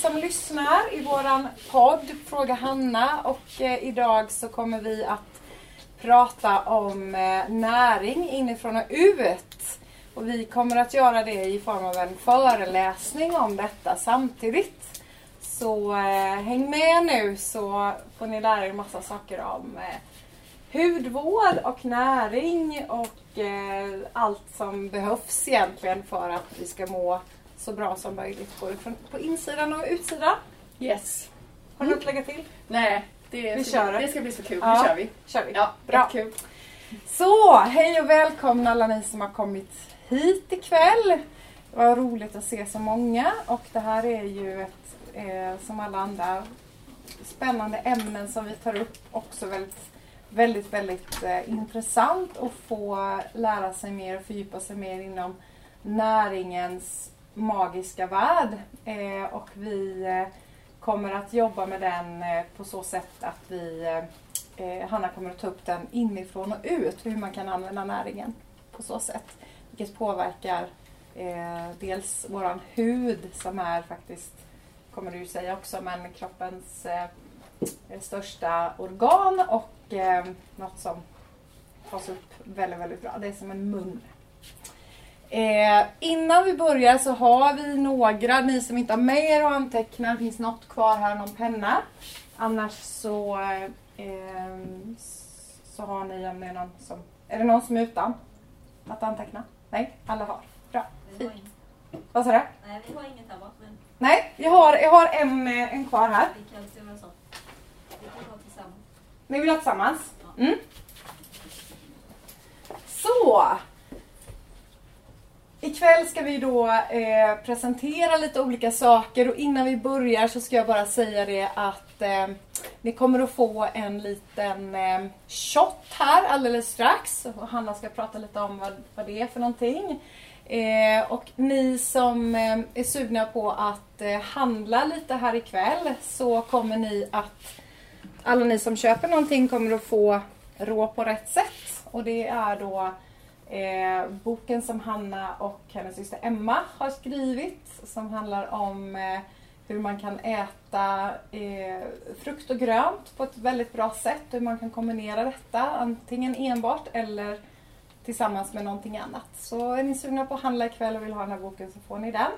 som lyssnar i våran podd Fråga Hanna och eh, idag så kommer vi att prata om eh, näring inifrån och ut. Och vi kommer att göra det i form av en föreläsning om detta samtidigt. Så eh, häng med nu så får ni lära er massa saker om eh, hudvård och näring och eh, allt som behövs egentligen för att vi ska må så bra som möjligt både från, på insidan och utsidan. Yes. Har du något att lägga till? Nej, det, Vi ska, det. ska bli så kul. Ja. Nu kör vi. kör vi. Ja, Bra. Kul. Så, hej och välkomna alla ni som har kommit hit ikväll. Var roligt att se så många och det här är ju ett, eh, som alla andra spännande ämnen som vi tar upp också väldigt, väldigt, väldigt eh, intressant att få lära sig mer och fördjupa sig mer inom näringens magiska värld. Eh, och vi eh, kommer att jobba med den eh, på så sätt att vi Hanna kommer att ta upp den inifrån och ut, hur man kan använda näringen på så sätt. Vilket påverkar dels våran hud som är faktiskt, kommer du ju säga också, men kroppens största organ och något som tas upp väldigt, väldigt bra. Det är som en mun. Eh, innan vi börjar så har vi några, ni som inte har med er och anteckna, det finns något kvar här, någon penna. Annars så, eh, så har ni om det är någon som, är det någon som är utan att anteckna? Nej, alla har. Bra. Ing- Vad sa du? nej, vi har inget annat men Nej, jag har, jag har en, eh, en kvar här. vi kan se vad. Vi kan ha tillsammans. Ni vill ha tillsammans? Mm. Så! Ikväll ska vi då eh, presentera lite olika saker och innan vi börjar så ska jag bara säga det att eh, ni kommer att få en liten eh, shot här alldeles strax. Och Hanna ska prata lite om vad, vad det är för någonting. Eh, och ni som eh, är sugna på att eh, handla lite här ikväll så kommer ni att alla ni som köper någonting kommer att få rå på rätt sätt. Och det är då eh, boken som Hanna och hennes syster Emma har skrivit som handlar om eh, hur man kan äta eh, frukt och grönt på ett väldigt bra sätt. Hur man kan kombinera detta antingen enbart eller tillsammans med någonting annat. Så är ni sugna på att handla ikväll och vill ha den här boken så får ni den.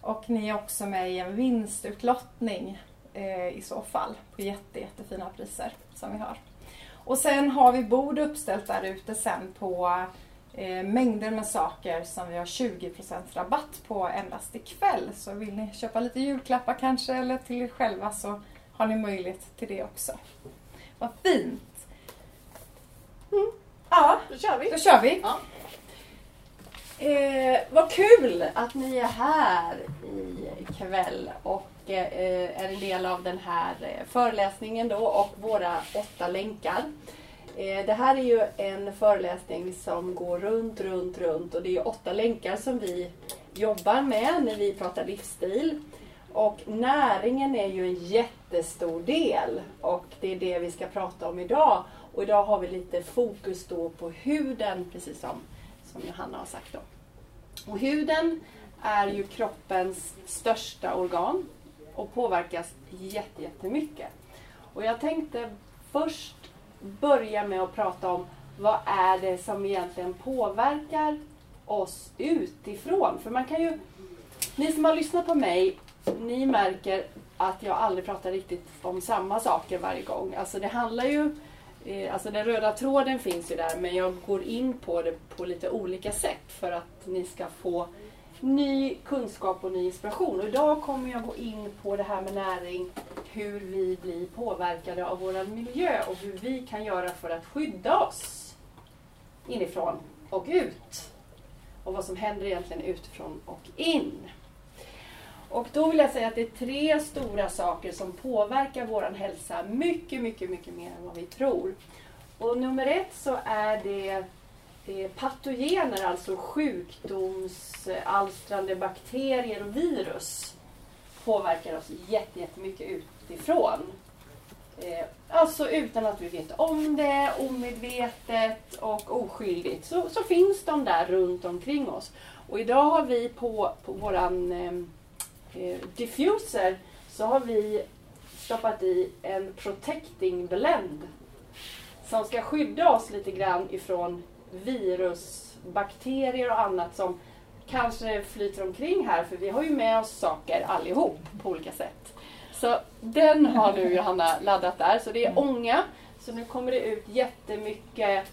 Och ni är också med i en vinstutlottning eh, i så fall på jätte, jättefina priser som vi har. Och sen har vi bord uppställt där ute sen på eh, mängder med saker som vi har 20% rabatt på endast ikväll. Så vill ni köpa lite julklappar kanske eller till er själva så har ni möjlighet till det också. Vad fint! Mm. Ja, Då kör vi. då kör vi! Ja. Eh, vad kul att ni är här ikväll och eh, är en del av den här eh, föreläsningen då och våra åtta länkar. Eh, det här är ju en föreläsning som går runt, runt, runt och det är åtta länkar som vi jobbar med när vi pratar livsstil. Och näringen är ju en jättestor del och det är det vi ska prata om idag. Och idag har vi lite fokus då på huden, precis som, som Johanna har sagt. Då. Och huden är ju kroppens största organ och påverkas jättemycket. Och jag tänkte först börja med att prata om vad är det som egentligen påverkar oss utifrån. För man kan ju, ni som har lyssnat på mig, ni märker att jag aldrig pratar riktigt om samma saker varje gång. Alltså det handlar ju, eh, alltså den röda tråden finns ju där men jag går in på det på lite olika sätt för att ni ska få ny kunskap och ny inspiration. Och idag kommer jag gå in på det här med näring, hur vi blir påverkade av vår miljö och hur vi kan göra för att skydda oss inifrån och ut. Och vad som händer egentligen utifrån och in. Och då vill jag säga att det är tre stora saker som påverkar vår hälsa mycket, mycket, mycket mer än vad vi tror. Och nummer ett så är det eh, patogener, alltså sjukdomsalstrande bakterier och virus påverkar oss jätte- jättemycket utifrån. Eh, alltså utan att vi vet om det, omedvetet och oskyldigt så, så finns de där runt omkring oss. Och idag har vi på, på våran ehm, eh, diffuser så har vi stoppat i en protecting blend som ska skydda oss lite grann ifrån virus, bakterier och annat som kanske flyter omkring här för vi har ju med oss saker allihop på olika sätt. Så den har nu Johanna laddat där. Så det är ånga. Så nu kommer det ut jättemycket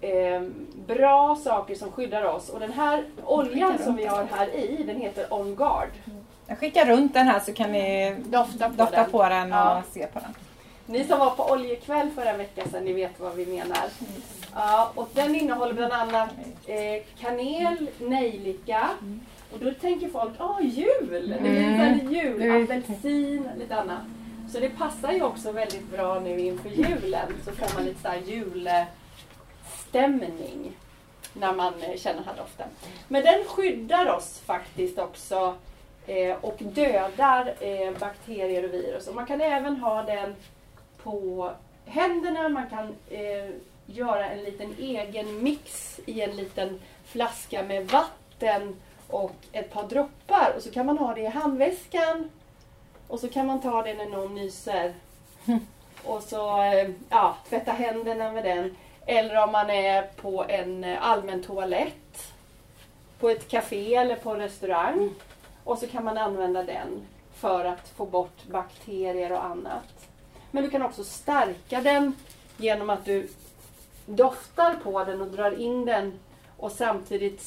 eh, bra saker som skyddar oss. Och den här oljan som vi har här i, den heter On Guard. Jag skickar runt den här så kan ni Dofta på dofta den. på den och Ja. se på den. Ni som var på oljekväll förra veckan sedan, ni vet vad vi menar. Ja, och den innehåller bland annat eh, kanel, nejlika. Och då tänker folk, ah jul! Det blir Mm. mm. jul, apelsin, lite annat. Så det passar ju också väldigt bra nu inför julen. Så får man lite så här julstämning när man eh, känner den här doften. Men den skyddar oss faktiskt också eh, och dödar eh, bakterier och virus. Och man kan även ha den på händerna. Man kan eh, göra en liten egen mix i en liten flaska med vatten och ett par droppar. Och så kan man ha det i handväskan. Och så kan man ta det när någon nyser. Och så eh, ja, tvätta händerna med den. Eller om man är på en eh, allmän toalett. På ett café eller på en restaurang. Och så kan man använda den för att få bort bakterier och annat. Men du kan också stärka den genom att du doftar på den och drar in den och samtidigt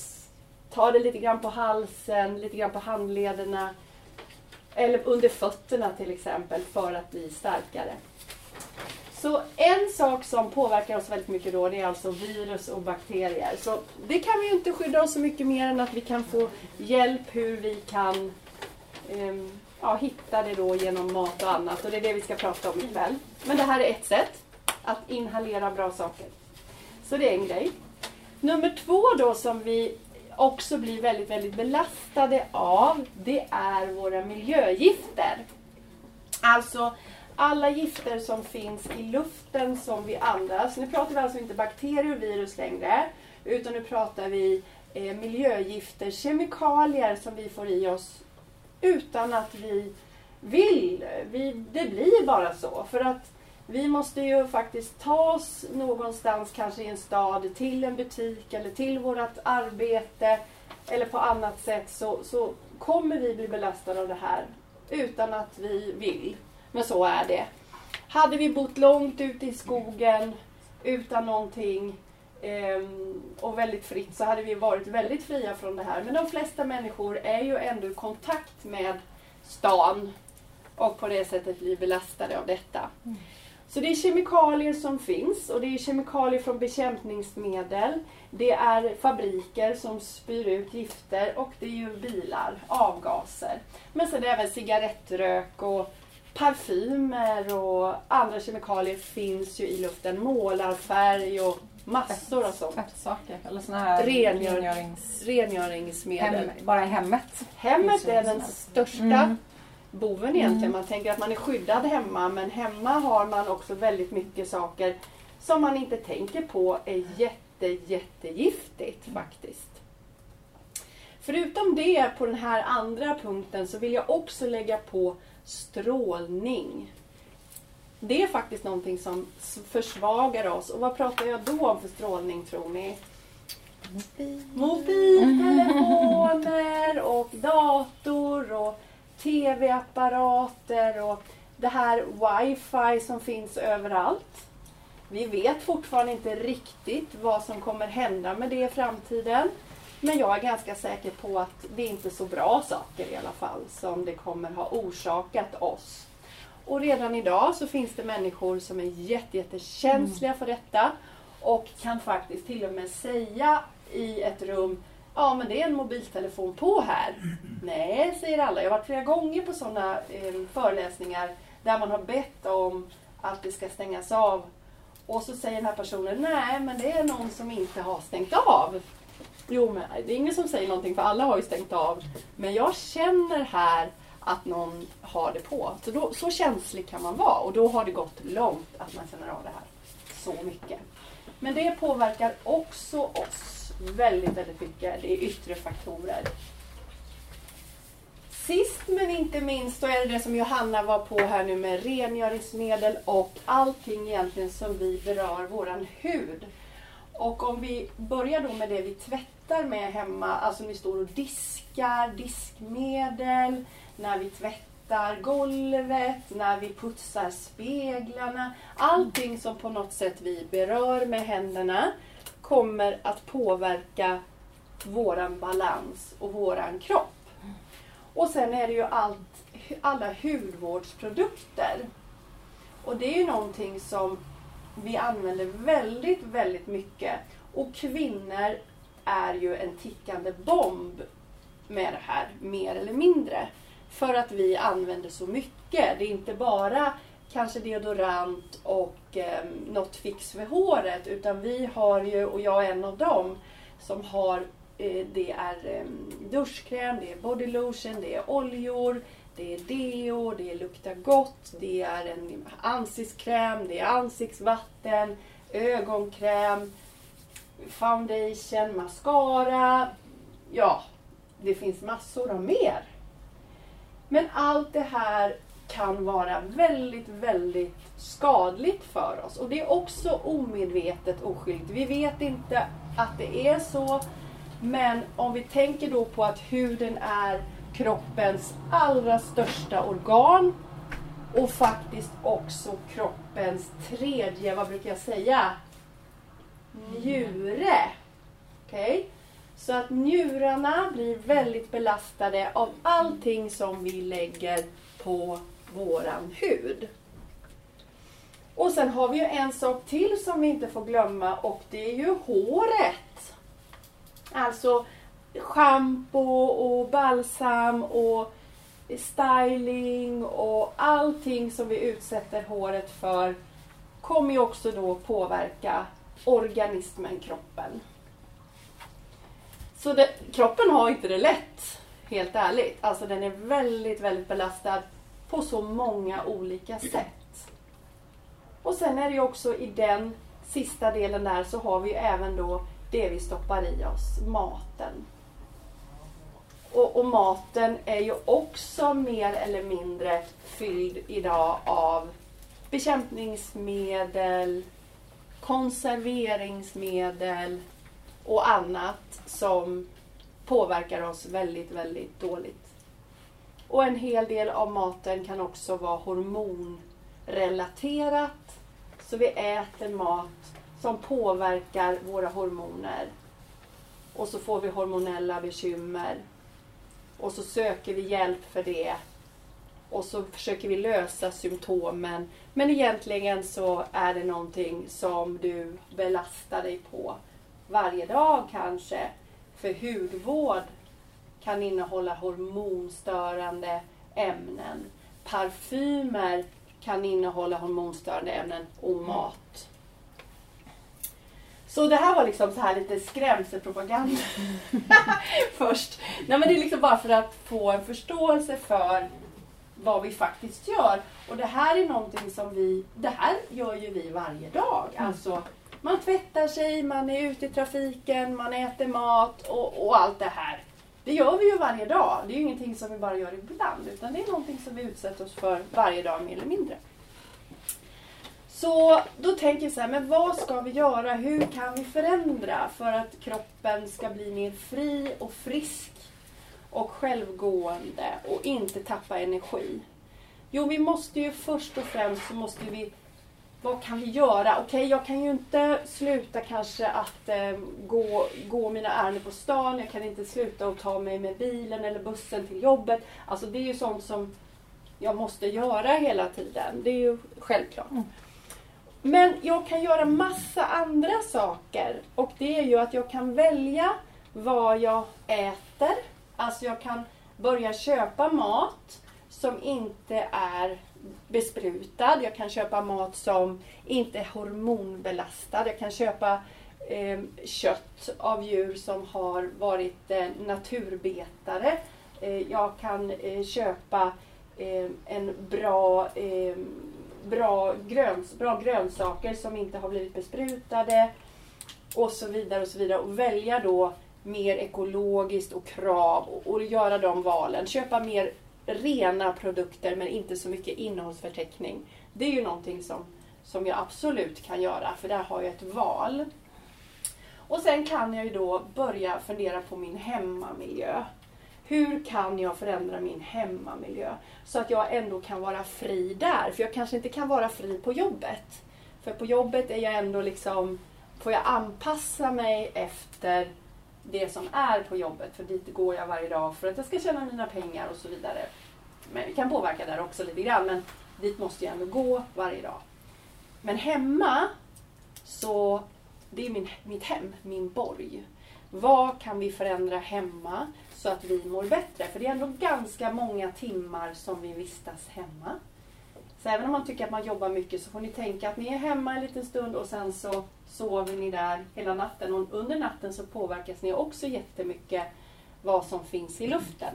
Ta det lite grann på halsen, lite grann på handlederna eller under fötterna till exempel för att bli starkare. Så en sak som påverkar oss väldigt mycket då det är alltså virus och bakterier. Så det kan vi ju inte skydda oss så mycket mer än att vi kan få hjälp hur vi kan um, ja, hitta det då genom mat och annat och det är det vi ska prata om ikväll. Men det här är ett sätt att inhalera bra saker. Så det är en grej. Nummer två då som vi också blir väldigt, väldigt belastade av det är våra miljögifter. Alltså alla gifter som finns i luften som vi andas. Nu pratar vi alltså inte bakterier och virus längre utan nu pratar vi eh, miljögifter, kemikalier som vi får i oss utan att vi vill. Vi, det blir bara så. För att vi måste ju faktiskt ta oss någonstans, kanske i en stad, till en butik eller till vårt arbete eller på annat sätt så, så kommer vi bli belastade av det här utan att vi vill. Men så är det. Hade vi bott långt ute i skogen utan någonting ehm, och väldigt fritt så hade vi varit väldigt fria från det här. Men de flesta människor är ju ändå i kontakt med stan och på det sättet blir belastade av detta. Mm. Så det är kemikalier som finns och det är kemikalier från bekämpningsmedel. Det är fabriker som spyr ut gifter och det är ju bilar, avgaser. Men sen är det även cigarettrök och parfymer och andra kemikalier finns ju i luften. Målarfärg och massor av sånt. Tvättsaker eller såna här Rengör- rengörings... Rengöringsmedel. Hem, bara i hemmet. Hemmet är den Mm. Boven egentligen. Man tänker att man är skyddad hemma men hemma har man också väldigt mycket saker som man inte tänker på är jätte, jättegiftigt faktiskt. Förutom det på den här andra punkten så vill jag också lägga på strålning. Det är faktiskt någonting som försvagar oss. Och vad pratar jag då om för strålning tror ni? Mobiltelefoner och dator tv-apparater och det här wifi som finns överallt. Vi vet fortfarande inte riktigt vad som kommer hända med det i framtiden. Men jag är ganska säker på att det är inte så bra saker i alla fall som det kommer ha orsakat oss. Och redan idag så finns det människor som är jätte, jättekänsliga för detta och kan faktiskt till och med säga i ett rum Ja men det är en mobiltelefon på här. Nej, säger alla. Jag har varit flera gånger på sådana eh, föreläsningar där man har bett om att det ska stängas av. Och så säger den här personen, nej men det är någon som inte har stängt av. Jo men det är ingen som säger någonting för alla har ju stängt av. Men jag känner här att någon har det på. Så, då, så känslig kan man vara och då har det gått långt att man känner av det här. Så mycket. Men det påverkar också oss väldigt, väldigt mycket. Det är yttre faktorer. Sist men inte minst så är det det som Johanna var på här nu med rengöringsmedel och allting egentligen som vi berör våran hud. Och om vi börjar då med det vi tvättar med hemma, alltså när vi står och diskar, diskmedel, när vi tvättar golvet, när vi putsar speglarna. Allting som på något sätt vi berör med händerna kommer att påverka våran balans och våran kropp. Och sen är det ju allt, alla hudvårdsprodukter. Och det är ju någonting som vi använder väldigt, väldigt mycket. Och kvinnor är ju en tickande bomb med det här, mer eller mindre. För att vi använder så mycket. Det är inte bara kanske deodorant och eh, något fix för håret. Utan vi har ju, och jag är en av dem, som har eh, det är eh, duschkräm, det är body lotion, det är oljor, det är deo, det är lukta gott, det är en ansiktskräm, det är ansiktsvatten, ögonkräm, foundation, mascara. Ja, det finns massor av mer. Men allt det här kan vara väldigt, väldigt skadligt för oss. Och det är också omedvetet oskyldigt. Vi vet inte att det är så. Men om vi tänker då på att huden är kroppens allra största organ och faktiskt också kroppens tredje, vad brukar jag säga, njure. Okej? Så att njurarna blir väldigt belastade av allting som vi lägger på våran hud. Och sen har vi ju en sak till som vi inte får glömma och det är ju håret. Alltså schampo och balsam och styling och allting som vi utsätter håret för kommer ju också då påverka organismen, kroppen. Så det, kroppen har inte det lätt, helt ärligt. Alltså den är väldigt, väldigt belastad på så många olika sätt. Och sen är det ju också i den sista delen där så har vi ju även då det vi stoppar i oss, maten. Och, och, maten är ju också mer eller mindre fylld idag av bekämpningsmedel, konserveringsmedel och annat som påverkar oss väldigt, väldigt dåligt. Och en hel del av maten kan också vara hormonrelaterat. Så vi äter mat som påverkar våra hormoner. Och så får vi hormonella bekymmer. Och så söker vi hjälp för det. Och så försöker vi lösa symptomen. Men egentligen så är det någonting som du belastar dig på varje dag kanske. För hudvård kan innehålla hormonstörande ämnen. Parfymer kan innehålla hormonstörande ämnen och mat. Så det här var liksom så här lite skrämselpropaganda först. Nej men det är liksom bara för att få en förståelse för vad vi faktiskt gör. Och det här är någonting som vi, det här gör ju vi varje dag. Mm. Alltså man tvättar sig, man är ute i trafiken, man äter mat och, och allt det här. Det gör vi ju varje dag. Det är ju ingenting som vi bara gör ibland utan det är någonting som vi utsätter oss för varje dag mer eller mindre. Så då tänker jag så här, men vad ska vi göra? Hur kan vi förändra för att kroppen ska bli mer fri och frisk och självgående och inte tappa energi? Jo, vi måste ju först och främst så måste vi vad kan vi göra? Okej, okay, jag kan ju inte sluta kanske att eh, gå, gå mina ärenden på stan. Jag kan inte sluta att ta mig med bilen eller bussen till jobbet. Alltså det är ju sånt som jag måste göra hela tiden. Det är ju självklart. Mm. Men jag kan göra massa andra saker. Och det är ju att jag kan välja vad jag äter. Alltså jag kan börja köpa mat som inte är besprutad. Jag kan köpa mat som inte är hormonbelastad. Jag kan köpa eh, kött av djur som har varit eh, naturbetare. Eh, jag kan eh, köpa eh, en bra, eh, bra, gröns, bra grönsaker som inte har blivit besprutade och så vidare och så vidare och välja då mer ekologiskt och krav och, och göra de valen. Köpa mer rena produkter men inte så mycket innehållsförteckning. Det är ju någonting som, som jag absolut kan göra för där har jag ett val. Och sen kan jag ju då börja fundera på min hemmamiljö. Hur kan jag förändra min hemmamiljö så att jag ändå kan vara fri där? För jag kanske inte kan vara fri på jobbet. För på jobbet är jag ändå liksom, får jag anpassa mig efter det som är på jobbet. För dit går jag varje dag för att jag ska tjäna mina pengar och så vidare. Men vi kan påverka där också lite grann. Men dit måste jag ändå gå varje dag. Men hemma så det är min, mitt hem, min borg. Vad kan vi förändra hemma så att vi mår bättre? För det är ändå ganska många timmar som vi vistas hemma. Så även om man tycker att man jobbar mycket så får ni tänka att ni är hemma en liten stund och sen så sover ni där hela natten. Och under natten så påverkas ni också jättemycket vad som finns i luften.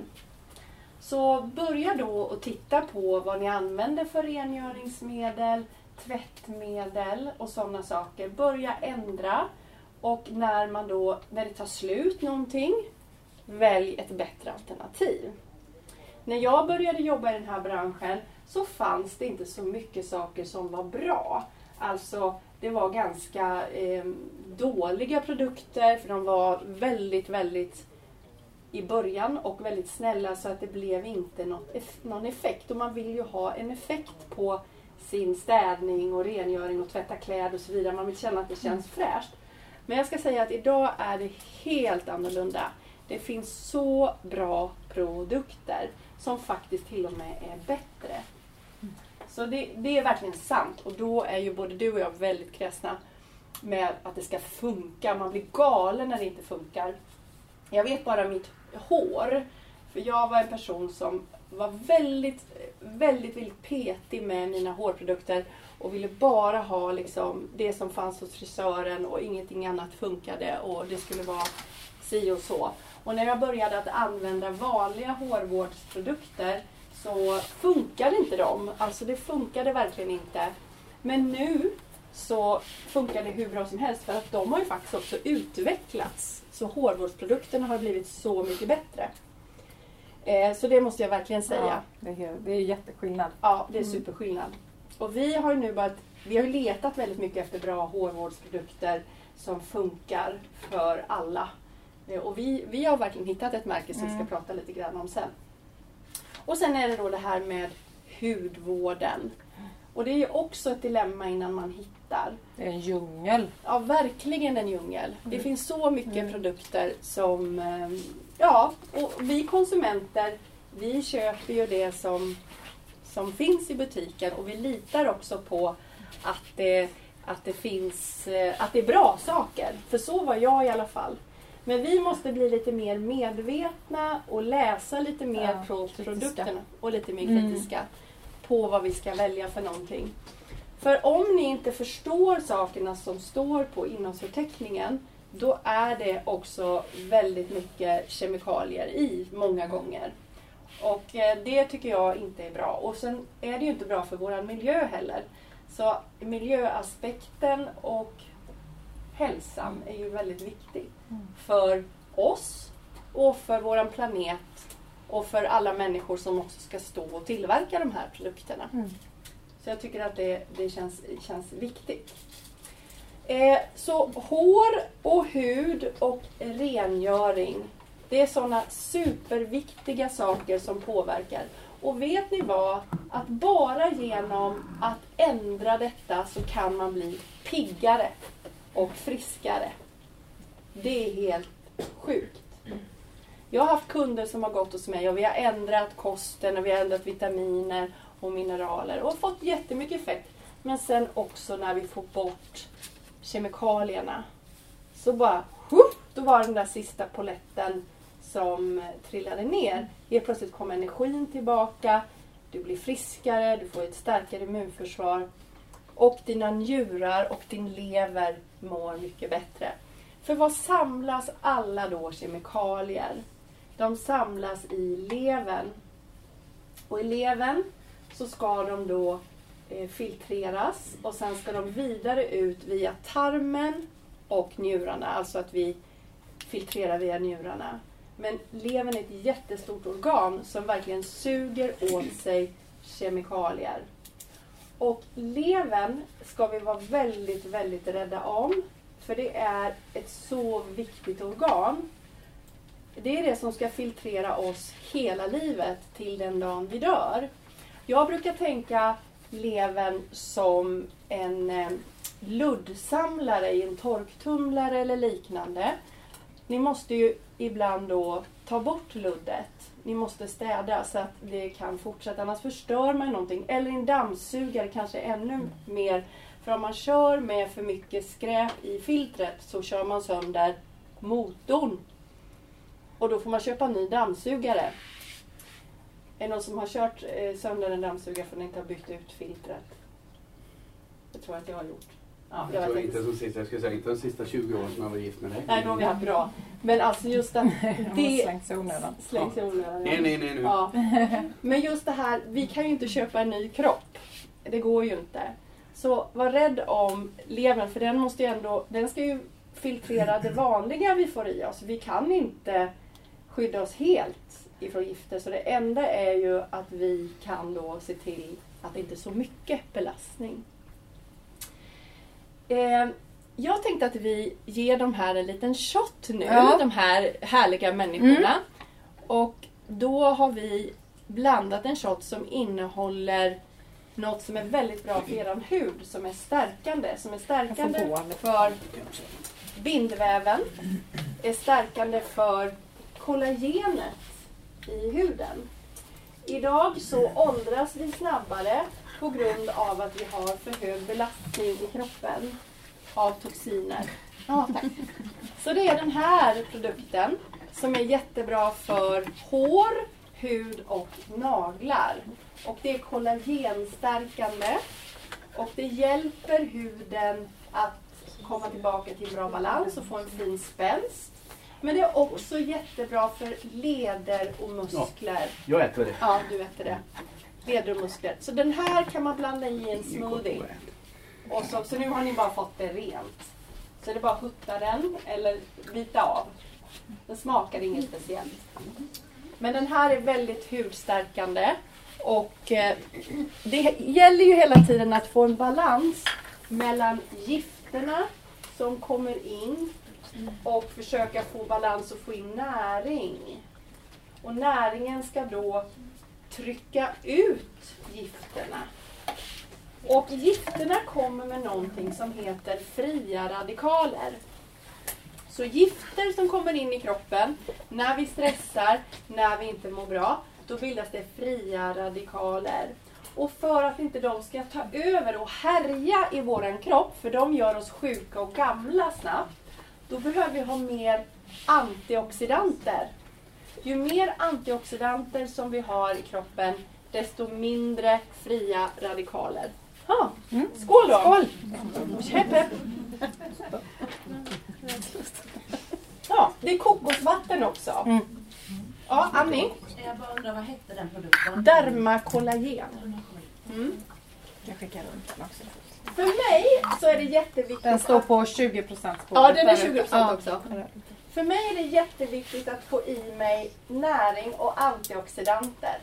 Så börja då och titta på vad ni använder för rengöringsmedel, tvättmedel och sådana saker. Börja ändra och när, man då, när det tar slut någonting, välj ett bättre alternativ. När jag började jobba i den här branschen så fanns det inte så mycket saker som var bra. Alltså det var ganska eh, dåliga produkter för de var väldigt, väldigt i början och väldigt snälla så att det blev inte något, någon effekt. Och man vill ju ha en effekt på sin städning och rengöring och tvätta kläder och så vidare. Man vill känna att det känns fräscht. Men jag ska säga att idag är det helt annorlunda. Det finns så bra produkter som faktiskt till och med är bättre. Så det, det är verkligen sant och då är ju både du och jag väldigt kräsna med att det ska funka. Man blir galen när det inte funkar. Jag vet bara mitt hår. För jag var en person som var väldigt, väldigt, väldigt petig med mina hårprodukter och ville bara ha liksom det som fanns hos frisören och ingenting annat funkade och det skulle vara si och så. Och när jag började att använda vanliga hårvårdsprodukter så funkade inte de. Alltså det funkade verkligen inte. Men nu så funkar det hur bra som helst för att de har ju faktiskt också utvecklats. Så hårvårdsprodukterna har blivit så mycket bättre. Eh, så det måste jag verkligen säga. Ja, det, är, det är jätteskillnad. Ja, det är superskillnad. Och vi har nu bara, vi har letat väldigt mycket efter bra hårvårdsprodukter som funkar för alla. Eh, och vi, vi har verkligen hittat ett märke som vi ska Mm. prata lite grann om sen. Och sen är det då det här med hudvården. Och det är ju också ett dilemma innan man hittar. Det är en djungel. Ja, verkligen en djungel. Det Mm. finns så mycket Mm. produkter som... eh, Ja, och vi konsumenter, vi köper ju det som, som finns i butiken och vi litar också på att det, att det finns... eh, Att det är bra saker. För så var jag i alla fall. Men vi måste bli lite mer medvetna och läsa lite mer Ja, på kritiska. produkterna. Och lite mer Mm. kritiska på vad vi ska välja för någonting. För om ni inte förstår sakerna som står på innehållsförteckningen då är det också väldigt mycket kemikalier i många gånger. Och eh, det tycker jag inte är bra. Och sen är det ju inte bra för vår miljö heller. Så miljöaspekten och hälsan är ju väldigt viktig Mm. För oss och för våran planet och för alla människor som också ska stå och tillverka de här produkterna. Mm. Så jag tycker att det, det känns, känns viktigt. Eh, så hår och hud och rengöring. Det är sådana superviktiga saker som påverkar. Och vet ni vad? Att bara genom att ändra detta så kan man bli piggare och friskare. Det är helt sjukt. Jag har haft kunder som har gått hos mig och vi har ändrat kosten och vi har ändrat vitaminer och mineraler och fått jättemycket effekt. Men sen också när vi får bort kemikalierna så bara, då var den där sista poletten som trillade ner. Helt plötsligt kom energin tillbaka, du blir friskare, du får ett starkare immunförsvar och dina njurar och din lever mår mycket bättre. För vad samlas alla då kemikalier? De samlas i levern. Och i levern så ska de då eh, filtreras och sen ska de vidare ut via tarmen och njurarna. Alltså att vi filtrerar via njurarna. Men levern är ett jättestort organ som verkligen suger åt sig kemikalier. Och levern ska vi vara väldigt, väldigt rädda om. För det är ett så viktigt organ. Det är det som ska filtrera oss hela livet till den dagen vi dör. Jag brukar tänka levern som en eh, luddsamlare i en torktumlare eller liknande. Ni måste ju ibland då ta bort luddet. Ni måste städa så att det kan fortsätta, annars förstör man någonting. Eller en dammsugare kanske ännu mer. För om man kör med för mycket skräp i filtret så kör man sönder motorn. Och då får man köpa en ny dammsugare. Är det någon som har kört eh, sönder en dammsugare för att den inte har bytt ut filtret? Det tror jag att jag har gjort. Ja, Jag tror vet inte som sista, jag skulle säga inte de sista 20 åren som jag var gift med dig. Nej, då har vi haft bra. Men alltså just att Det det slängs i onödan. slängs i onödan. Nej, nej, nej nu. Ja. Men just det här, vi kan ju inte köpa en ny kropp. Det går ju inte. Så var rädd om levern för den måste ju ändå, den ska ju filtrera det vanliga vi får i oss. Vi kan inte skydda oss helt ifrån gifter. Så det enda är ju att vi kan då se till att det inte är så mycket belastning. Eh, jag tänkte att vi ger de här en liten shot nu, Ja. de här härliga människorna. Och då har vi blandat en shot som innehåller något som är väldigt bra för er hud, som är stärkande. Som är stärkande för bindväven, är stärkande för kollagenet i huden. Idag så åldras vi snabbare på grund av att vi har för hög belastning i kroppen av toxiner. Ja, tack. Så det är den här produkten som är jättebra för hår, hud och naglar. Och det är kollagenstärkande och det hjälper huden att komma tillbaka till en bra balans och få en fin spänst. Men det är också jättebra för leder och muskler. Jag äter det. Ja, du äter det. Leder och muskler. Så den här kan man blanda i en smoothie. Och så, så nu har ni bara fått det rent. Så det är bara att hutta den eller bita av. Den smakar inget speciellt. Men den här är väldigt hudstärkande. Och eh, det gäller ju hela tiden att få en balans mellan gifterna som kommer in och försöka få balans och få in näring. Och näringen ska då trycka ut gifterna. Och gifterna kommer med någonting som heter fria radikaler. Så gifter som kommer in i kroppen när vi stressar, när vi inte mår bra, då bildas det fria radikaler. Och för att inte de ska ta över och härja i våran kropp, för de gör oss sjuka och gamla snabbt, då behöver vi ha mer antioxidanter. Ju mer antioxidanter som vi har i kroppen, desto mindre fria radikaler. Ja, skål då! Skål! Hepp, hepp. Ja, det är kokosvatten också. Mm. Ja, Annie. Jag bara undrar, vad hette den produkten? Dermakollagen. Mm. Jag skickar runt den också. För mig så är det jätteviktigt Den står på 20 procent. Ja, den är 20% Ja. också. För mig är det jätteviktigt att få i mig näring och antioxidanter.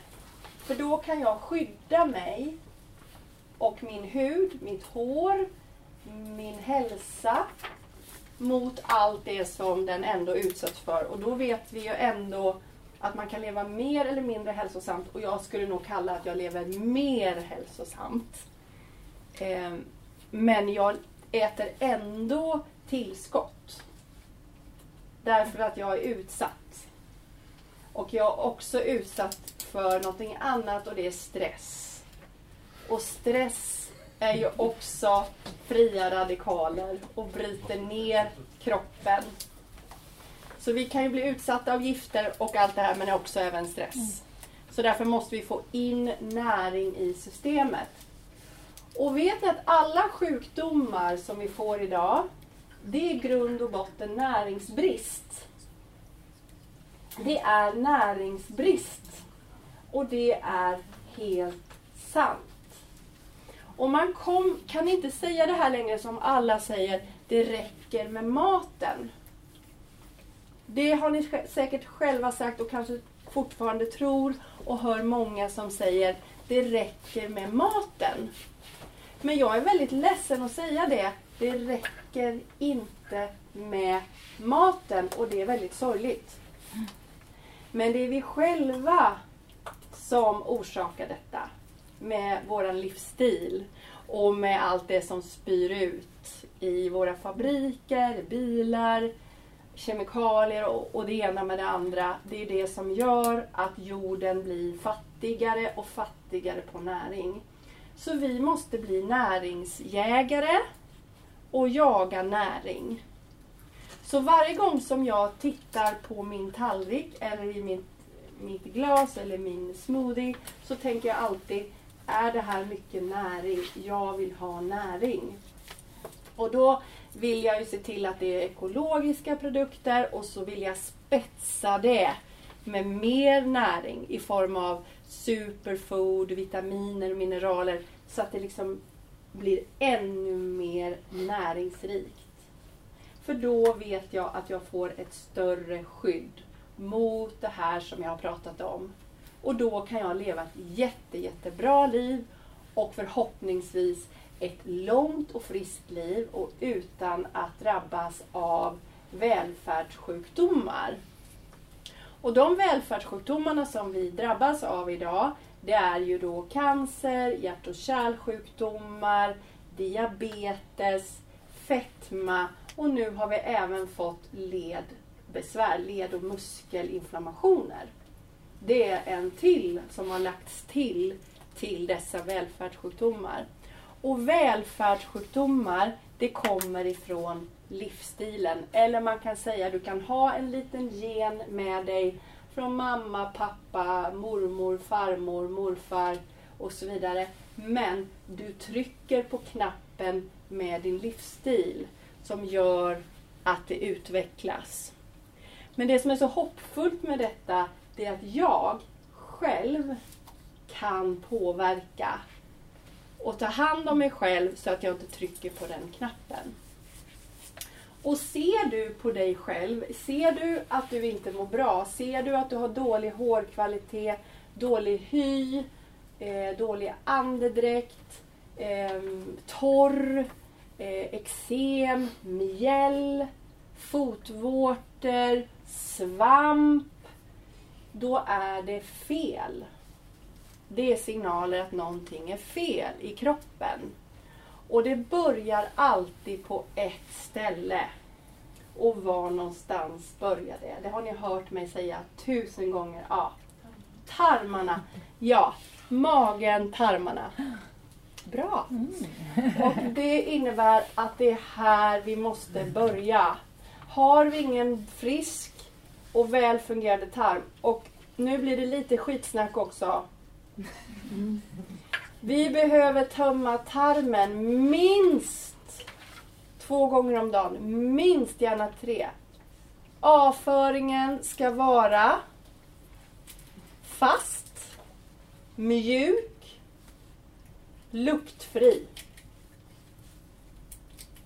För då kan jag skydda mig och min hud, mitt hår, min hälsa mot allt det som den ändå utsätts för. Och då vet vi ju ändå att man kan leva mer eller mindre hälsosamt och jag skulle nog kalla att jag lever mer hälsosamt. Eh, men jag äter ändå tillskott. Därför att jag är utsatt. Och jag är också utsatt för någonting annat och det är stress. Och stress är ju också fria radikaler och bryter ner kroppen. Så vi kan ju bli utsatta av gifter och allt det här men också även stress. Så därför måste vi få in näring i systemet. Och vet ni att alla sjukdomar som vi får idag, det är grund och botten näringsbrist. Det är näringsbrist. Och det är helt sant. Och man kom, kan inte säga det här längre som alla säger, det räcker med maten. Det har ni säkert själva sagt och kanske fortfarande tror och hör många som säger det räcker med maten. Men jag är väldigt ledsen att säga det. Det räcker inte med maten och det är väldigt sorgligt. Men det är vi själva som orsakar detta med våran livsstil och med allt det som spyr ut i våra fabriker, bilar, kemikalier och, och det ena med det andra. Det är det som gör att jorden blir fattigare och fattigare på näring. Så vi måste bli näringsjägare och jaga näring. Så varje gång som jag tittar på min tallrik eller i mitt, mitt glas eller min smoothie så tänker jag alltid, är det här mycket näring? Jag vill ha näring. Och då vill jag ju se till att det är ekologiska produkter och så vill jag spetsa det med mer näring i form av superfood, vitaminer och mineraler så att det liksom blir ännu mer näringsrikt. För då vet jag att jag får ett större skydd mot det här som jag har pratat om. Och då kan jag leva ett jätte, jättebra liv och förhoppningsvis ett långt och friskt liv och utan att drabbas av välfärdssjukdomar. Och de välfärdssjukdomarna som vi drabbas av idag det är ju då cancer, hjärt och kärlsjukdomar, diabetes, fetma och nu har vi även fått ledbesvär, led och muskelinflammationer. Det är en till som har lagts till till dessa välfärdssjukdomar. Och välfärdssjukdomar det kommer ifrån livsstilen. Eller man kan säga du kan ha en liten gen med dig från mamma, pappa, mormor, farmor, morfar och så vidare. Men du trycker på knappen med din livsstil som gör att det utvecklas. Men det som är så hoppfullt med detta det är att jag själv kan påverka och ta hand om mig själv så att jag inte trycker på den knappen. Och ser du på dig själv, ser du att du inte mår bra, ser du att du har dålig hårkvalitet, dålig hy, eh, dålig andedräkt, eh, torr, eh, eksem, mjäll, fotvårtor, svamp, då är det fel. Det är signaler att någonting är fel i kroppen. Och det börjar alltid på ett ställe. Och var någonstans börjar det? Det har ni hört mig säga tusen gånger. Ja, tarmarna. Ja, magen, tarmarna. Bra. Och det innebär att det är här vi måste börja. Har vi ingen frisk och väl fungerande tarm och nu blir det lite skitsnack också. Vi behöver tömma tarmen minst två gånger om dagen. Minst gärna tre. Avföringen ska vara fast, mjuk, luktfri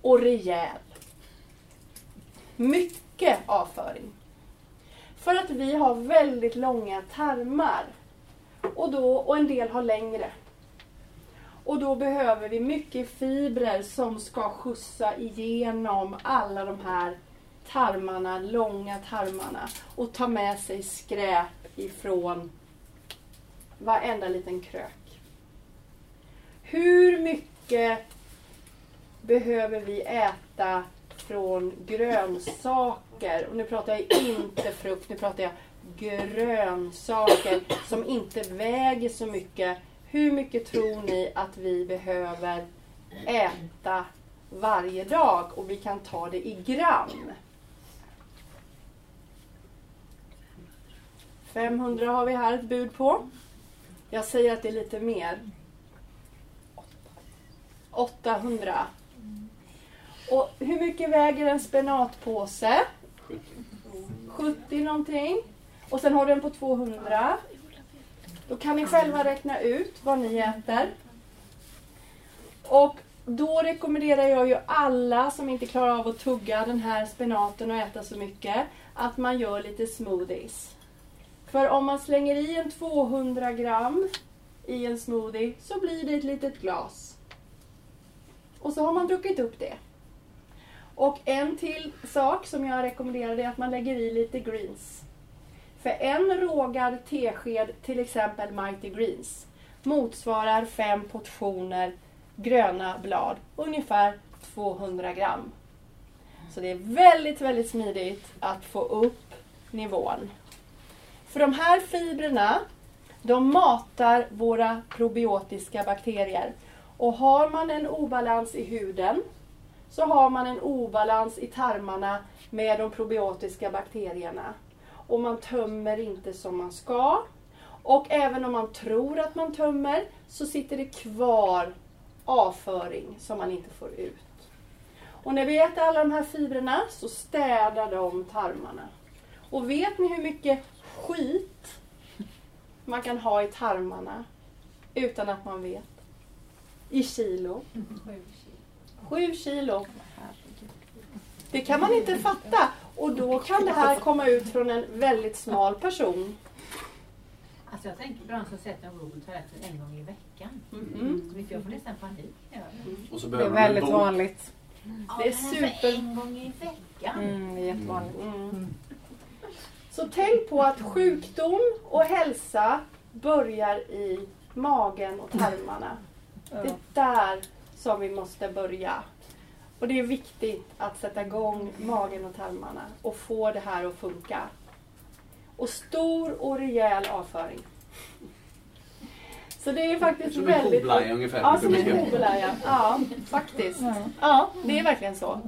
och rejäl. Mycket avföring. För att vi har väldigt långa tarmar. Och, då, och en del har längre. Och då behöver vi mycket fibrer som ska skjutsa igenom alla de här tarmarna, långa tarmarna och ta med sig skräp ifrån varenda liten krök. Hur mycket behöver vi äta från grönsaker? Och nu pratar jag inte frukt, nu pratar jag grönsaker som inte väger så mycket. Hur mycket tror ni att vi behöver äta varje dag? Och vi kan ta det i gram. 500 har vi här ett bud på. Jag säger att det är lite mer. 800. Och hur mycket väger en spenatpåse? 70 någonting. Och sen har du den på 200. Då kan ni själva räkna ut vad ni äter. Och då rekommenderar jag ju alla som inte klarar av att tugga den här spenaten och äta så mycket att man gör lite smoothies. För om man slänger i en 200 gram i en smoothie så blir det ett litet glas. Och så har man druckit upp det. Och en till sak som jag rekommenderar är att man lägger i lite greens. För en rågad tesked, till exempel Mighty Greens, motsvarar fem portioner gröna blad, ungefär 200 gram. Så det är väldigt, väldigt smidigt att få upp nivån. För de här fibrerna, de matar våra probiotiska bakterier. Och har man en obalans i huden så har man en obalans i tarmarna med de probiotiska bakterierna. Och man tömmer inte som man ska. Och även om man tror att man tömmer så sitter det kvar avföring som man inte får ut. Och när vi äter alla de här fibrerna så städar de tarmarna. Och vet ni hur mycket skit man kan ha i tarmarna utan att man vet? I kilo. Sju kilo. Det kan man inte fatta. Och då kan det här komma ut från en väldigt smal person. Alltså jag tänker på de som sätter en på toaletten en gång i veckan. Så vet jag får nästan panik jag. Och så Det är väldigt bok. vanligt. Det är Ja, men super- en gång i veckan. Mm, det är jättevanligt. Mm. Så tänk på att sjukdom och hälsa börjar i magen och tarmarna. Det är där som vi måste börja. Och det är viktigt att sätta igång magen och tarmarna och få det här att funka. Och stor och rejäl avföring. Så det är faktiskt Som en väldigt... koblaja ungefär. Ja, som en koblaja. Ja, faktiskt. Ja. Ja, det är verkligen så.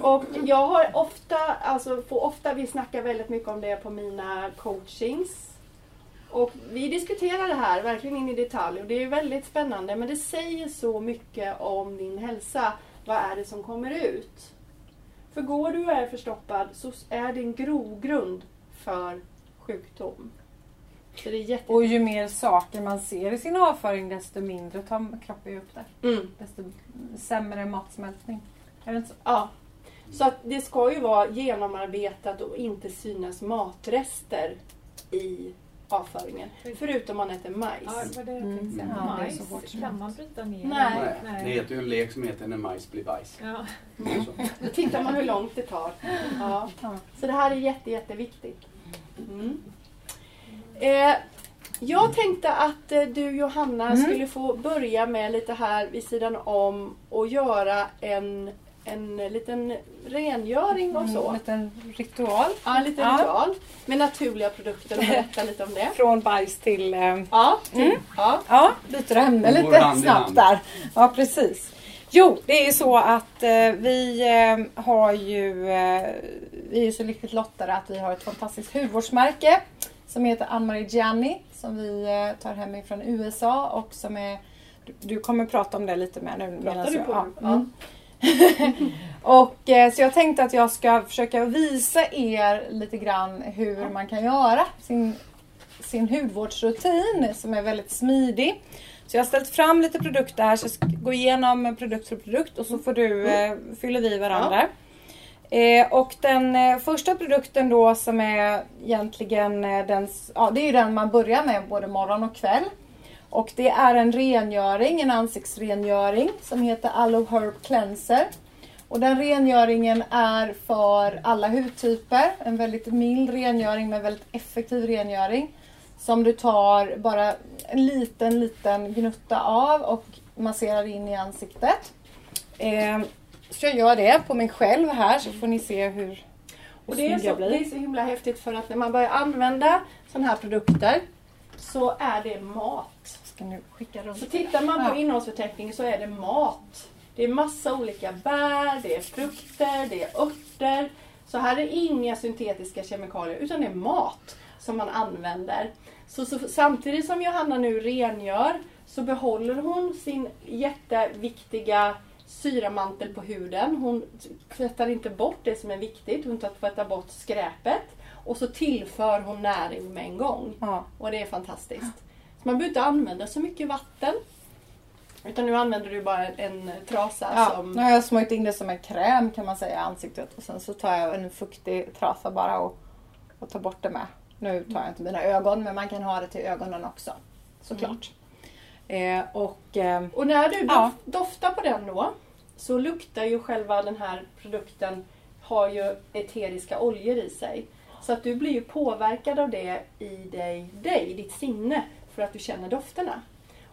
Och jag har ofta, alltså får ofta, vi snackar väldigt mycket om det på mina coachings. Och vi diskuterar det här verkligen in i detalj och det är väldigt spännande men det säger så mycket om din hälsa. Vad är det som kommer ut? För går du och är förstoppad så är det en grogrund för sjukdom. Så det är jätte... Och ju mer saker man ser i sin avföring desto mindre tar kroppen upp det. Mm. Desto sämre matsmältning. Är det inte så? Ja. Så att det ska ju vara genomarbetat och inte synas matrester i avföringen. Förutom man äter majs. Ja, det var det jag Mm. tänkte. Ja, det Majs, som kan man bryta ner? Nej. Nej, det heter ju en lek som heter När majs blir bajs. Ja. Då tittar man hur långt det tar. Ja. Ja. Så det här är jätte, jätteviktigt. Mm. Eh, jag tänkte att eh, du Johanna Mm. skulle få börja med lite här vid sidan om och göra en, en liten rengöring och En så. liten ritual. Ja, en liten Ja. ritual med naturliga produkter och berätta lite om det. Från bajs till... Eh, Ja, Mm. ja. Ja, byter ämne lite hand snabbt hand. där. Ja, precis. Jo, det är ju så att eh, vi eh, har ju... Eh, vi är så lyckligt lottade att vi har ett fantastiskt hudvårdsmärke som heter Ann-Marie Gianni som vi eh, tar hem ifrån USA och som är... Du, du kommer prata om det lite mer nu. Pratar du jag- på? Ja. Mm. och eh, så jag tänkte att jag ska försöka visa er lite grann hur man kan göra sin, sin hudvårdsrutin som är väldigt smidig. Så jag har ställt fram lite produkter här så jag ska gå igenom produkt för produkt och så får du, eh, fyller vi varandra. Eh, och den eh, första produkten då som är egentligen eh, den, ja, det är den man börjar med både morgon och kväll. Och det är en rengöring, en ansiktsrengöring som heter Aloe Herb Cleanser. Och den rengöringen är för alla hudtyper. En väldigt mild rengöring men väldigt effektiv rengöring. Som du tar bara en liten, liten gnutta av och masserar in i ansiktet. Eh, så jag gör det på mig själv här så får ni se hur, hur Och det är, så, det är så himla häftigt för att när man börjar använda sådana här produkter så är det mat. Så tittar man på Ja. innehållsförteckningen så är det mat. Det är massa olika bär, det är frukter, det är örter. Så här är inga syntetiska kemikalier utan det är mat som man använder. Så, så samtidigt som Johanna nu rengör så behåller hon sin jätteviktiga syramantel på huden. Hon tvättar inte bort det som är viktigt, hon tvättar bort skräpet. Och så tillför hon näring med en gång. Ja. Och det är fantastiskt. Så man behöver inte använda så mycket vatten. Utan nu använder du bara en trasa Ja, som... nu har jag smörjt in det som en kräm kan man säga i ansiktet och sen så tar jag en fuktig trasa bara och, och tar bort det med. Nu tar jag inte mina ögon men man kan ha det till ögonen också. Såklart. Eh, och eh, Och när du Ja. doftar på den då så luktar ju själva den här produkten har ju eteriska oljor i sig. Så att du blir ju påverkad av det i dig, dig, ditt sinne, för att du känner dofterna.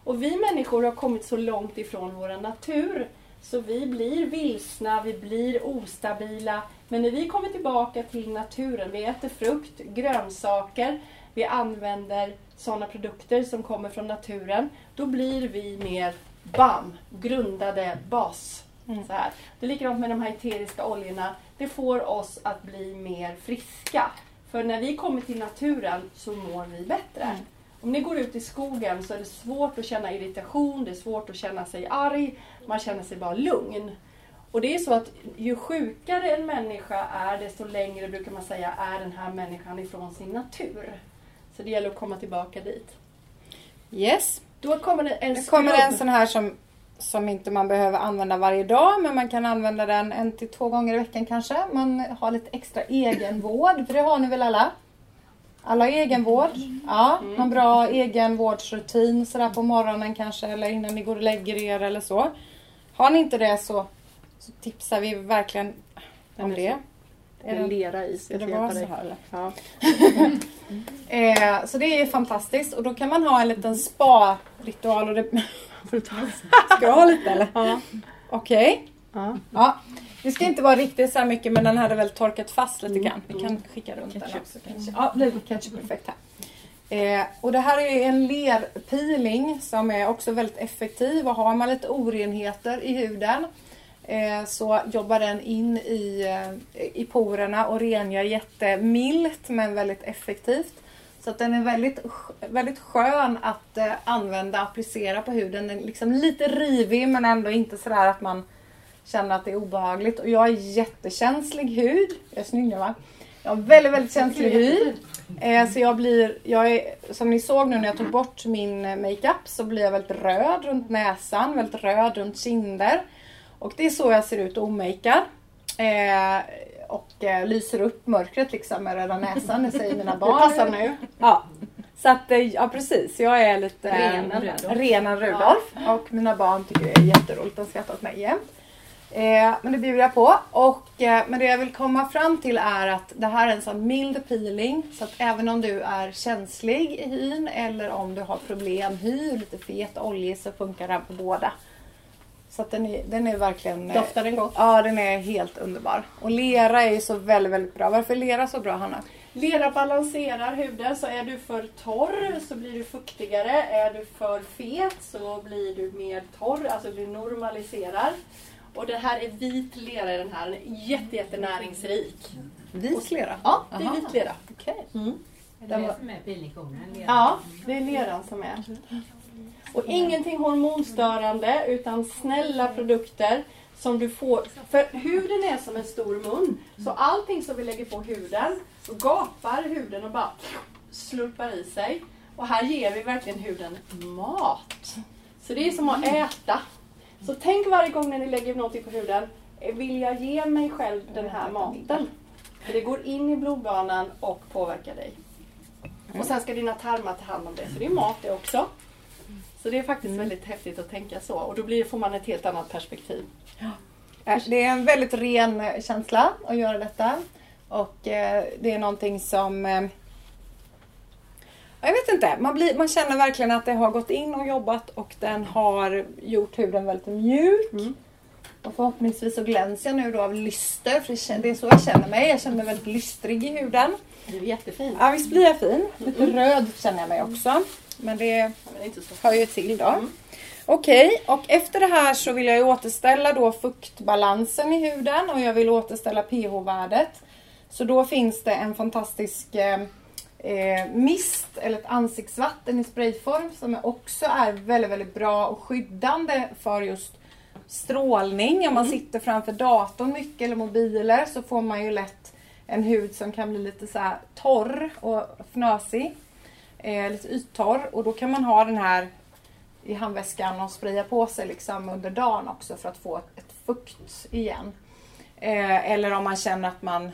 Och vi människor har kommit så långt ifrån vår natur så vi blir vilsna, vi blir ostabila. Men när vi kommer tillbaka till naturen, vi äter frukt, grönsaker, vi använder sådana produkter som kommer från naturen, då blir vi mer BAM! Grundade bas. Så här. Det är likadant med de här eteriska oljorna. Det får oss att bli mer friska. För när vi kommer till naturen så mår vi bättre. Om ni går ut i skogen så är det svårt att känna irritation, det är svårt att känna sig arg, man känner sig bara lugn. Och det är så att ju sjukare en människa är, desto längre brukar man säga är den här människan ifrån sin natur. Så det gäller att komma tillbaka dit. yes, Då kommer det en kommer en sån här som, som inte man behöver använda varje dag men man kan använda den en till två gånger i veckan kanske. Man har lite extra egenvård, för det har ni väl alla? Alla har egenvård. Ja, någon bra egenvårdsrutin sådär på morgonen kanske eller innan ni går och lägger er eller så. Har ni inte det så, så tipsar vi verkligen om det. Är det, lera i. ska det vara så här eller? Ja. Eh, så det är fantastiskt och då kan man ha en liten spa-ritual. Och det... Ska du ha lite eller? Ja. Okej. Ja. Ja. Det ska inte vara riktigt så här mycket men den hade väl torkat fast lite grann. Vi kan skicka runt den också kanske. Ja, blir ketchup perfekt här. Eh, och det här är en lerpeeling som är också väldigt effektiv och har man lite orenheter i huden eh, så jobbar den in i, eh, i porerna och rengör jättemilt men väldigt effektivt. Så att den är väldigt, väldigt skön att eh, använda, applicera på huden. Den är liksom lite rivig men ändå inte sådär att man känner att det är obehagligt. Och jag har jättekänslig hud. Jag är snygg nu va? Jag har väldigt, väldigt känslig hud. Eh, så jag blir, jag är, som ni såg nu när jag tog bort min eh, makeup så blir jag väldigt röd runt näsan, väldigt röd runt kinder. Och det är så jag ser ut omakead. Eh, och eh, lyser upp mörkret liksom med röda näsan, det säger mina Det barn. passar nu. Ja. Så att, eh, ja precis, jag är lite eh, Rudolf. rena Rudolf. Och mina barn tycker det är jätteroligt, de skrattar åt mig jämt. Eh, men det bjuder jag på. Och, eh, men det jag vill komma fram till är att det här är en sån mild peeling. Så att även om du är känslig i hyn eller om du har problem hy, lite fet, oljig så funkar den på båda. Så att den är, den är verkligen... eh, Doftar den gott? Ja, den är helt underbar. Och lera är ju så väldigt, väldigt bra. Varför är lera så bra Hanna? Lera balanserar huden, så är du för torr så blir du fuktigare. Är du för fet så blir du mer torr, alltså du normaliserar. Och det här är vit lera i den här, den är jätte, jätte näringsrik. Vit lera? Ja, det är Aha. vit lera. Okej. Är det det som är peelingkonen? Ja, det är leran som är. Och ingenting hormonstörande utan snälla produkter som du får. För huden är som en stor mun. Så allting som vi lägger på huden, så gapar huden och bara slurpar i sig. Och här ger vi verkligen huden mat. Så det är som att äta. Så tänk varje gång när ni lägger någonting på huden, vill jag ge mig själv den här maten? För det går in i blodbanan och påverkar dig. Och sen ska dina tarmar ta hand om det, så det är mat det också. Så det är faktiskt väldigt häftigt att tänka så och då blir, får man ett helt annat perspektiv. Eh, Det är en väldigt ren eh, känsla att göra detta. Och eh, det är någonting som... eh, Jag vet inte, man, blir, man känner verkligen att det har gått in och jobbat och den har gjort huden väldigt mjuk. Mm. Och förhoppningsvis så glänser jag nu då av lyster, för det är så jag känner mig. Jag känner mig väldigt lystrig i huden. Du är jättefin. Ja, visst blir jag fin. Lite röd känner jag mig också. Men det Men hör ju till då. Mm. Okej, och efter det här så vill jag ju återställa då fuktbalansen i huden och jag vill återställa pH-värdet. Så då finns det en fantastisk eh, eh, mist eller ett ansiktsvatten i sprayform som också är väldigt, väldigt bra och skyddande för just strålning. Om man sitter framför datorn mycket eller mobiler så får man ju lätt en hud som kan bli lite så här torr och fnösig. Eh, lite yttorr och då kan man ha den här i handväskan och spraya på sig liksom under dagen också för att få ett, ett fukt igen. Eh, eller om man känner att man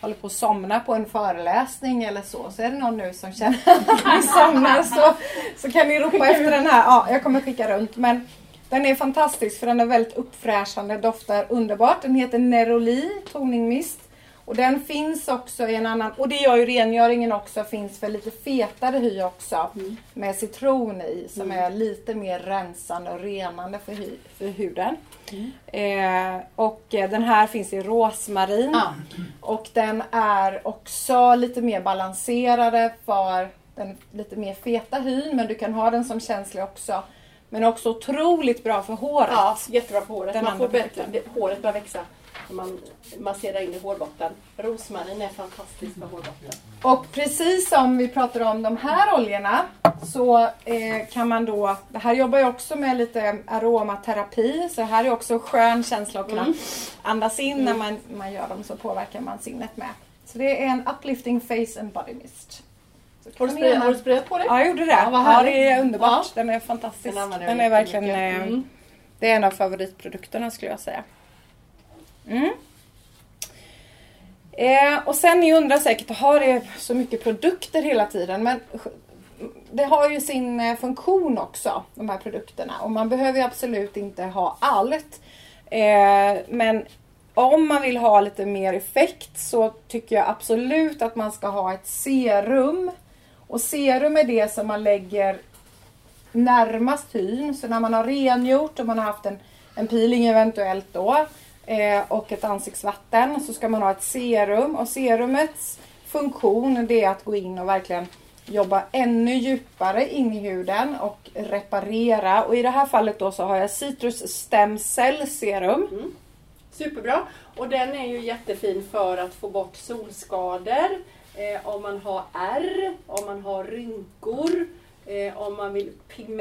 håller på att somna på en föreläsning eller så. Så är det någon nu som känner att man somnar så, så kan ni ropa efter den här. Ja, jag kommer skicka runt. Men den är fantastisk för den är väldigt uppfräschande, doftar underbart. Den heter Neroli Toning Mist. Och den finns också i en annan, och det gör ju rengöringen också, finns för lite fetare hy också. Mm. Med citron i som är lite mer rensande och renande för, hy, för huden. Eh, och eh, den här finns i rosmarin. Ja. Och den är också lite mer balanserade för den lite mer feta hyn. Men du kan ha den som känslig också. Men också otroligt bra för håret. Ja, jättebra på håret. Den man får bättre, håret börjar växa man masserar in i hårbotten. Rosmarin är fantastiskt för hårbotten. Och precis som vi pratade om de här oljorna så eh, kan man då, det här jobbar jag också med lite aromaterapi så här är också skön känsla att kunna Mm. andas in när man, man gör dem så påverkar man sinnet med. Så det är en uplifting face and body mist. Har du, gärna- har du sprayat på det? Ja, jag gjorde det. Ja, Ja, det är underbart. Ja. Den är fantastisk. Den Den, är verkligen eh, Mm. Det är en av favoritprodukterna skulle jag säga. Mm. Eh, och sen ni undrar säkert, har det så mycket produkter hela tiden? Men det har ju sin eh, funktion också, de här produkterna. Och man behöver ju absolut inte ha allt. Eh, men om man vill ha lite mer effekt så tycker jag absolut att man ska ha ett serum. Och serum är det som man lägger närmast hyn. Så när man har rengjort och man har haft en, en peeling eventuellt då eh, och ett ansiktsvatten så ska man ha ett serum. Och serumets funktion det är att gå in och verkligen jobba ännu djupare in i huden och reparera. Och i det här fallet då så har jag Citrus Stem Cell Serum. Mm. Superbra. Och den är ju jättefin för att få bort solskador. Eh, om man har ärr, om man har rynkor, eh, om man vill pigmentera